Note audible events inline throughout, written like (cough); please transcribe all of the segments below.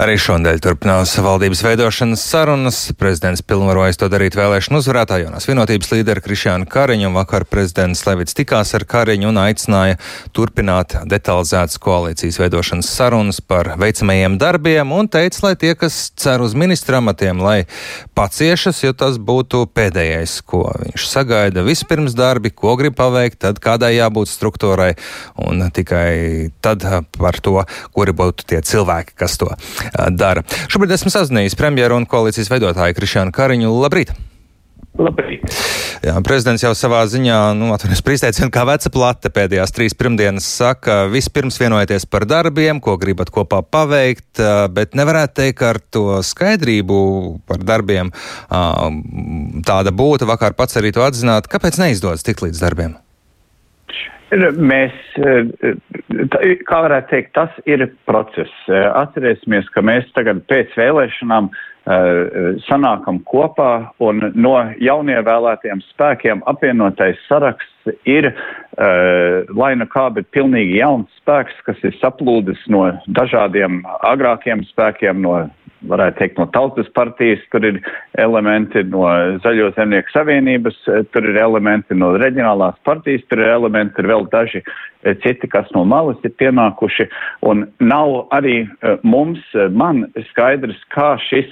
Arī šonadēļ turpinās valdības veidošanas sarunas. Prezidents pilnvarojas to darīt vēlēšanu uzvarētāju jaunās vienotības līderi Krišānu Kariņu. Vakar prezidents Levits tikās ar Kariņu un aicināja turpināt detalizētas koalīcijas veidošanas sarunas par veicamajiem darbiem un teica, lai tie, kas cer uz ministra amatiem, lai paciešas, jo tas būtu pēdējais, ko viņš sagaida. Vispirms darbi, ko grib paveikt, tad kādai jābūt struktūrai un tikai tad par to, kuri būtu tie cilvēki, kas to dara. Šobrīd esmu sazinājies premjeru un koalīcijas veidotāju Krišānu Kariņu. Labrīt! Labrīt. Jā, prezidents jau savā ziņā, nu, atvainojos, izteicienu, kā veca plate pēdējās trīs pirmdienas saka, vispirms vienojieties par darbiem, ko gribat kopā paveikt, bet nevarētu teikt, ka ar to skaidrību par darbiem tāda būtu. Vakar pats arī to atzināt. Kāpēc neizdodas tikt līdz darbiem? Mēs, kā varētu teikt, tas ir process. Atcerēsimies, ka mēs tagad pēc vēlēšanām sanākam kopā un no jaunievēlētiem spēkiem apvienotais saraksts ir, lai nu kā, bet pilnīgi jauns spēks, kas ir saplūdis no dažādiem agrākiem spēkiem, no varētu teikt, no tautas partijas, tur ir elementi no Zaļo zemnieku savienības, tur ir elementi no reģionālās partijas, tur ir elementi, ir vēl daži eh, citi, kas no malas ir pienākuši, un nav arī eh, mums, eh, man skaidrs, kā šis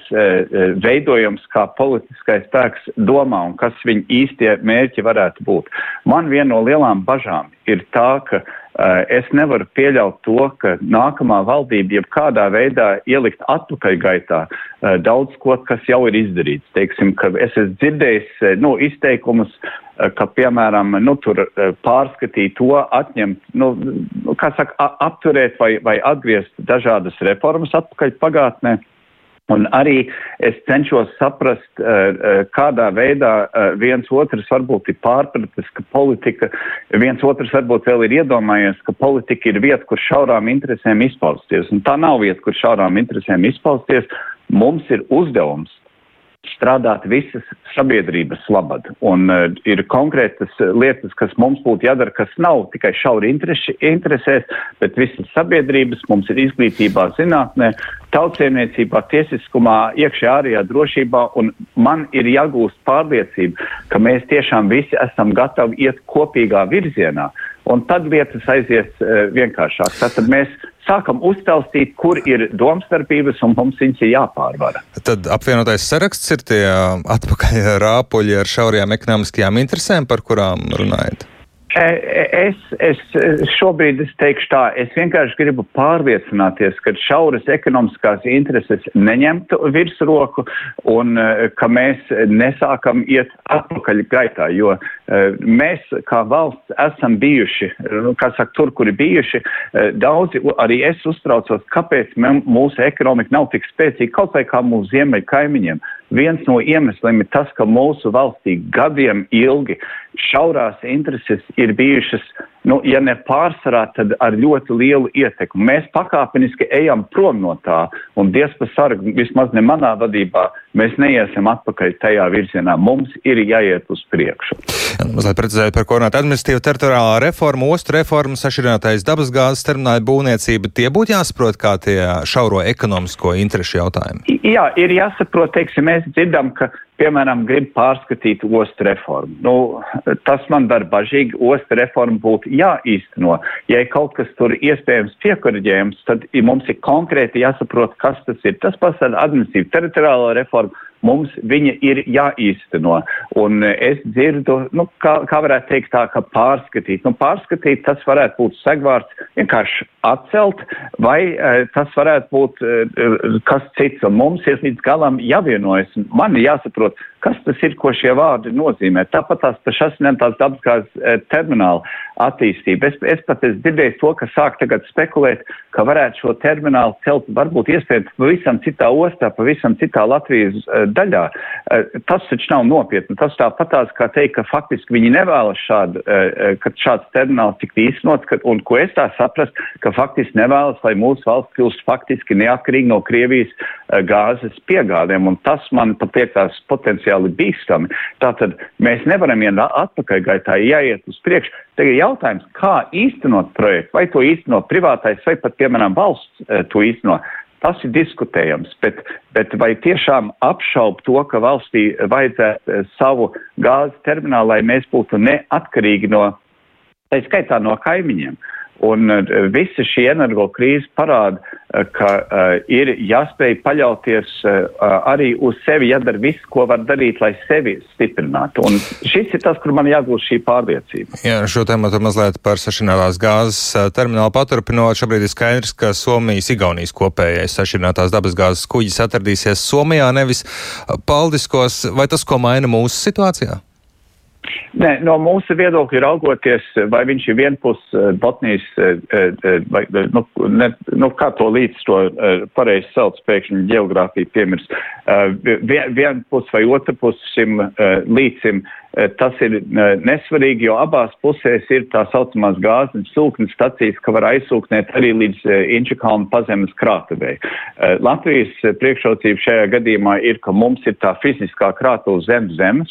veidojums, kā politiskais spēks domā un kas viņa īstie mērķi varētu būt. Man viena no lielām bažām ir tā, ka Eh, es nevaru pieļaut to, ka nākamā valdība jebkādā veidā ielikt atpakaļgaitā eh, daudz ko, kas jau ir izdarīts. Teiksim, ka es esmu dzirdējis eh, nu, izteikumus, ka, piemēram, nu, tur pārskatīt to, atņemt, nu, nu kā saka, apturēt vai, vai atgriezt dažādas reformas atpakaļ pagātnē. Un arī es cenšos saprast, eh, eh, kādā veidā eh, viens otrs varbūt ir pārpratis, ka politika, viens otrs varbūt vēl ir iedomājies, ka politika ir vieta, kur šaurām interesēm izpausties. Un tā nav vieta, kur šaurām interesēm izpausties. Mums ir uzdevums strādāt visas sabiedrības labad. Un uh, ir konkrētas lietas, kas mums būtu jādara, kas nav tikai šauri intereši, interesēs, bet visas sabiedrības mums ir izglītībā, zinātnē, tautsiemniecībā, tiesiskumā, iekšējā ārējā drošībā, un man ir jāgūst pārliecība, ka mēs tiešām visi esam gatavi iet kopīgā virzienā, un tad lietas aizies uh, vienkāršāk. Tātad mēs sākam uztaustīt, kur ir domstarpības un mums viņas ir jāpārvara. Tad apvienotais saraksts ir tie atpakaļ rāpuļi ar šaurajām ekonomiskajām interesēm, par kurām runājat? E, e, es, es šobrīd es teikšu tā, es vienkārši gribu pārliecināties, ka šauras ekonomiskās intereses neņemtu virsroku un e, ka mēs nesākam iet atpakaļ gaitā, jo mēs kā valsts esam bijuši, nu, kā saka, tur, kuri bijuši, daudzi, arī es uztraucos, kāpēc mūsu ekonomika nav tik spēcīga, kaut vai kā mūsu ziemeļu kaimiņiem. Viens no iemesliem ir tas, ka mūsu valstī gadiem ilgi šaurās intereses ir bijušas nu, ja ne pārsvarā, tad ar ļoti lielu ietekmi. Mēs pakāpeniski ejam prom no tā, un Dievs pasarg, vismaz ne manā vadībā, mēs neiesim atpakaļ tajā virzienā. Mums ir jāiet uz priekšu. Mazliet precizēt par koronētu administratīvu teritoriālā reformu, ostu reformu, sašķirinātais dabasgāzes termināla būvniecība. Tie būtu jāsaprot kā tie šauro ekonomisko interešu jautājumi. Jā, ir jāsaprot, teiksim, mēs dzirdam, ka piemēram, grib pārskatīt ostu reformu. Nu, tas man dara bažīgi. Ostu reforma būtu jāīsteno. Ja kaut kas tur iespējams piekoriģējams, tad mums ir konkrēti jāsaprot, kas tas ir. Tas pats ar administratīvu teritoriālo reformu mums viņa ir jāīsteno. Un es dzirdu, nu, kā, kā varētu teikt tā, ka pārskatīt. Nu, pārskatīt tas varētu būt segvārds vienkārši atcelt, vai uh, tas varētu būt uh, kas cits. Un mums ir līdz galam jāvienojas. Man ir jāsaprot, kas tas ir, ko šie vārdi nozīmē. Tāpat tās pašas tās dabasgāzes uh, termināla attīstība. Es, es pat esmu dzirdējis to, ka sāk tagad spekulēt, ka varētu šo terminālu celt varbūt iespējams pavisam citā ostā, pavisam citā Latvijas uh, daļā. Uh, tas taču nav nopietni. Tas tāpatās kā teikt, ka faktiski viņi nevēlas šādu, uh, ka šāds termināls tiktu īstenots, un ko es tā saprast, ka faktiski nevēlas, lai mūsu valsts kļūst faktiski neatkarīgi no Krievijas gāzes piegādēm, un tas man pat liekas potenciāli bīstami. Tātad mēs nevaram iet atpakaļ gaitā, jāiet uz priekšu. Tagad jautājums, kā īstenot projektu, vai to īstenot privātais, vai pat, piemēram, valsts to īstenot. Tas ir diskutējams, bet, bet vai tiešām apšaub to, ka valstī vajadzētu savu gāzes terminālu, lai mēs būtu neatkarīgi no, tā skaitā no kaimiņiem? Uh, Un uh, visa šī energo krīze parāda, uh, ka uh, ir jāspēj paļauties uh, arī uz sevi, jādara viss, ko var darīt, lai sevi stiprinātu. Un šis ir tas, kur man jāgūst šī pārliecība. Jā, šo tēmu mazliet par sašķinātās gāzes terminālu paturpinot. Šobrīd ir skaidrs, ka Somijas, Igaunijas kopējais sašķinātās dabasgāzes kuģis atradīsies Somijā, nevis Paldiskos. Vai tas, ko maina mūsu situācijā? Nē, no mūsu viedokļa raugoties, vai viņš ir vienpus eh, Botnijas, eh, eh, vai, nu, ne, nu, kā to līdz to pareizi sauc, pēkšņi geogrāfija piemirst, vien, vienpus vai otrpus šim līdzim tas ir eh, nesvarīgi, jo abās pusēs ir tā saucamās gāzes sūknes stacijas, ka var aizsūknēt arī līdz eh, Inčakalnu pazemes krātuvei. Latvijas priekšrocība šajā gadījumā ir, ka mums ir tā fiziskā krātuve zem zemes,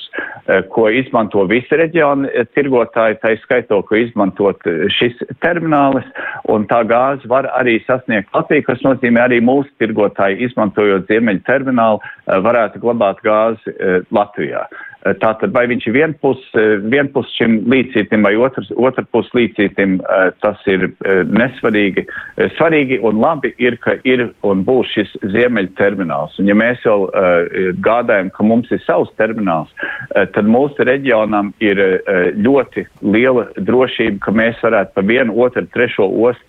ko izmanto visi reģioni tirgotāji, tā izskaito, ko izmantot šis terminālis, un tā gāze var arī sasniegt Latviju, kas nozīmē arī mūsu tirgotāji, izmantojot ziemeļu terminālu, varētu glabāt gāzi Latvijā. Eh, tātad vai viņš ir vienpus, eh, vienpus šim līdzītim vai otrs, otra pus līdzītim, eh, tas ir nesvarīgi. Svarīgi un labi ir, ka ir un būs šis ziemeļu termināls. Un ja mēs jau gādājam, ka mums ir savs termināls, tad mūsu reģionam ir ļoti liela drošība, ka mēs varētu pa vienu, otru, trešo ostu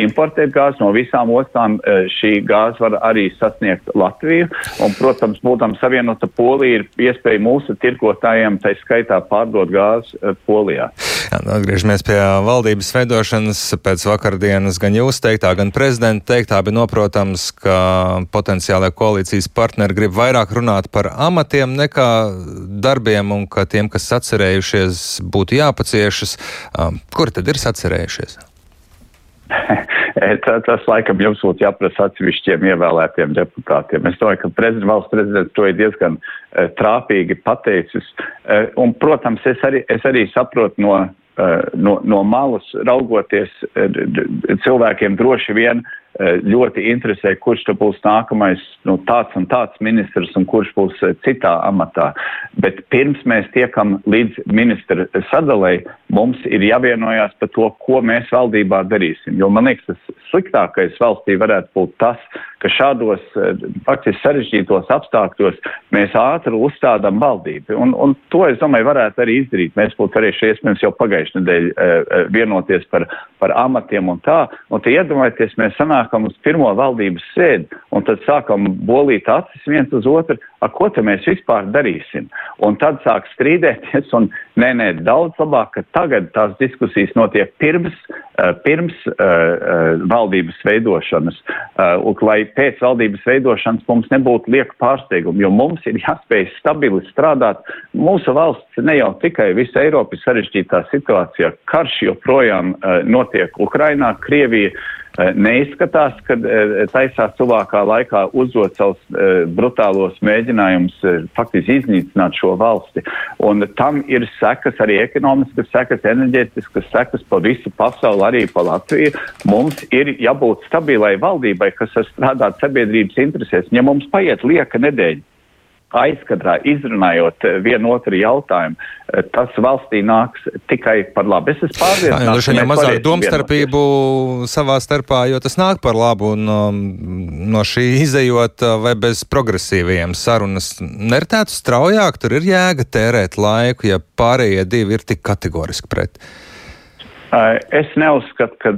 importēt gāzi. No visām ostām šī gāze var arī sasniegt Latviju. Un, protams, būtam savienota Polija, ir iespēja mūsu tirgotājiem, tai skaitā pārdot gāzi Polijā. Jā, nu, atgriežamies pie valdības veidošanas. Pēc vakardienas gan jūs teiktā, gan prezidenta teiktā bija noprotams, ka potenciālajā koalīcijas partneri grib vairāk runāt par amatiem nekā darbiem un ka tiem, kas sacerējušies, būtu jāpaciešas. Kur tad ir sacerējušies? (laughs) tā, tas laikam jums būtu jāprasa atsevišķiem ievēlētiem deputātiem. Es domāju, ka prezident, valsts prezidents to ir diezgan uh, trāpīgi pateicis. Uh, un, protams, es arī, es arī saprotu no, uh, no, no malas raugoties cilvēkiem droši vien Eh, ļoti interesē, kurš te būs nākamais nu, tāds un tāds ministrs un kurš būs eh, citā amatā. Bet pirms mēs tiekam līdz ministra sadalēji, mums ir jāvienojās par to, ko mēs valdībā darīsim. Jo man liekas, tas sliktākais valstī varētu būt tas, ka šādos eh, faktiski sarežģītos apstākļos mēs ātri uzstādām valdību. Un, un to, es domāju, varētu arī izdarīt. Mēs būtu varējuši iespējams jau pagājušajā nedēļā vienoties par, par amatiem un tā. Un te iedomājieties, mēs sanāk sanākam uz pirmo valdības sēdi un tad sākam bolīt acis viens uz otru, ar ko te mēs vispār darīsim. Un tad sāk strīdēties un nē, nē, daudz labāk, ka tagad tās diskusijas notiek pirms, uh, pirms uh, uh, valdības veidošanas, un lai pēc valdības veidošanas mums nebūtu lieka pārsteigumi, jo mums ir jāspēj stabili strādāt. Mūsu valsts ne jau tikai visa Eiropa ir sarežģītā situācijā, karš joprojām notiek Ukrainā, Krievija Eh, neizskatās, ka eh, taisās tuvākā laikā uzdot savus eh, brutālos mēģinājumus faktiski iznīcināt šo valsti. Un tam ir sekas arī ekonomiskas sekas, enerģētiskas sekas pa visu pasauli, arī pa Latviju. Mums ir jābūt stabilai valdībai, kas var strādāt sabiedrības interesēs. Ja mums paiet lieka nedēļa, aizkadrā izrunājot eh, vienu otru jautājumu, eh, tas valstī nāks tikai par labu. Es esmu pārliecināts, mēs jau mazāk domstarpību savā starpā, jo tas nāk par labu un um, no šī izējot uh, vai bez progresīviem sarunas nertētu straujāk, tur ir jēga tērēt laiku, ja pārējie divi ir tik kategoriski pret. Es neuzskatu, ka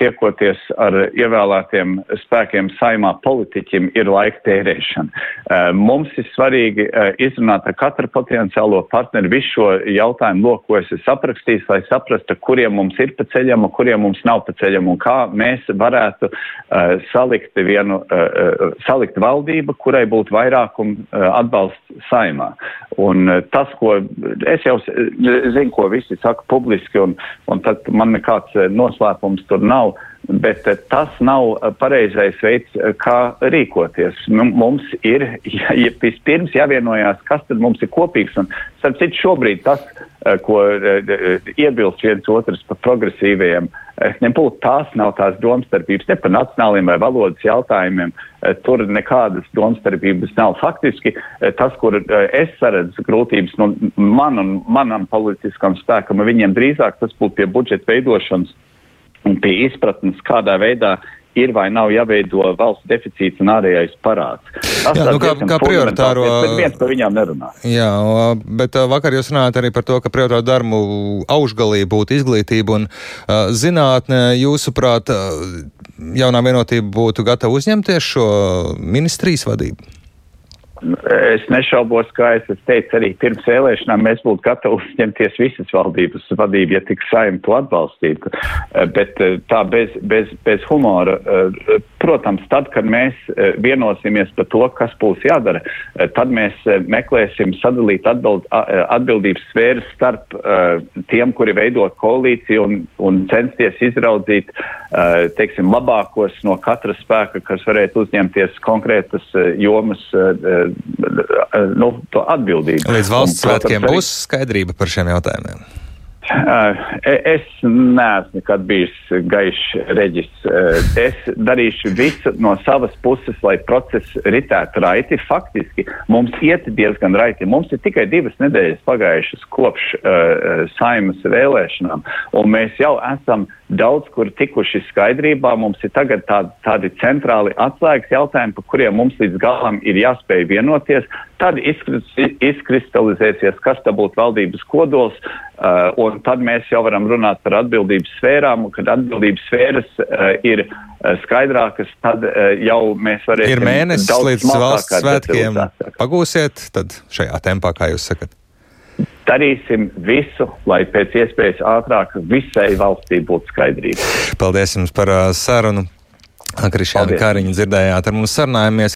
tiekoties ar ievēlētiem spēkiem saimā politiķim ir laika tērēšana. Mums ir svarīgi izrunāt ar katru potenciālo partneri visu šo jautājumu loku, ko es esmu aprakstījis, lai saprastu, kuriem mums ir pa ceļam un kuriem mums nav pa ceļam un kā mēs varētu salikt vienu, salikt valdību, kurai būtu vairākuma atbalsts saimā. Un tas, ko es jau zinu, ko visi saka publiski un, un un tad man nekāds eh, noslēpums tur nav. Bet eh, tas nav eh, pareizais veids, kā rīkoties. Mums ir (laughs) ja, vispirms jāvienojās, kas tad mums ir kopīgs. Un, starp citu, šobrīd tas, ko iebilst viens otrs par progresīviem. Nebūtu tās nav tās domstarpības ne par nacionāliem vai valodas jautājumiem. Tur nekādas domstarpības nav. Faktiski tas, kur es saredzu grūtības no man un manam politiskam spēkam, viņiem drīzāk tas būtu pie budžeta veidošanas un pie izpratnes, kādā veidā ir vai nav jāveido valsts deficīts un ārējais parāds. Tas jā, nu, kā, kā prioritāro. Bet viens par viņām nerunā. Jā, bet vakar jūs runājat arī par to, ka prioritāro darbu augšgalī būtu izglītība un uh, zinātne. Jūsuprāt, jaunā vienotība būtu gatava uzņemties šo ministrijas vadību? Es nešaubos, kā es, es teicu arī pirms vēlēšanām, mēs būtu gatavi uzņemties visas valdības vadību, ja tik saim to atbalstītu. Eh, bet eh, tā bez, bez, bez humora. Protams, tad, kad mēs vienosimies par to, kas būs jādara, tad mēs meklēsim sadalīt atbild, atbildības sfēras starp tiem, kuri veido koalīciju un, un censties izraudzīt, teiksim, labākos no katra spēka, kas varētu uzņemties konkrētas jomas nu, atbildību. Līdz valsts svētkiem būs skaidrība par šiem jautājumiem. Es neesmu nekad bijis gaišs reģis. Es darīšu visu no savas puses, lai process ritētu raiti. Faktiski mums iet diezgan raiti. Mums ir tikai divas nedēļas pagājušas kopš uh, saimas vēlēšanām, un mēs jau esam daudz kur tikuši skaidrībā. Mums ir tagad tādi, tādi centrāli atslēgas jautājumi, par kuriem mums līdz galam ir jāspēj vienoties. Tad izkristalizēsies, kas tā būtu valdības kodols, uh, un tad mēs jau varam runāt par atbildības sfērām, un kad atbildības sfēras uh, ir uh, skaidrākas, tad uh, jau mēs varēsim. Ir mēnesis līdz valsts svētkiem. Pagūsiet tad šajā tempā, kā jūs sakat. Darīsim visu, lai pēc iespējas ātrāk visai valstī būtu skaidrība. Paldies jums par uh, sarunu. Krišāna Kariņa dzirdējāt, ar mums sarunājamies.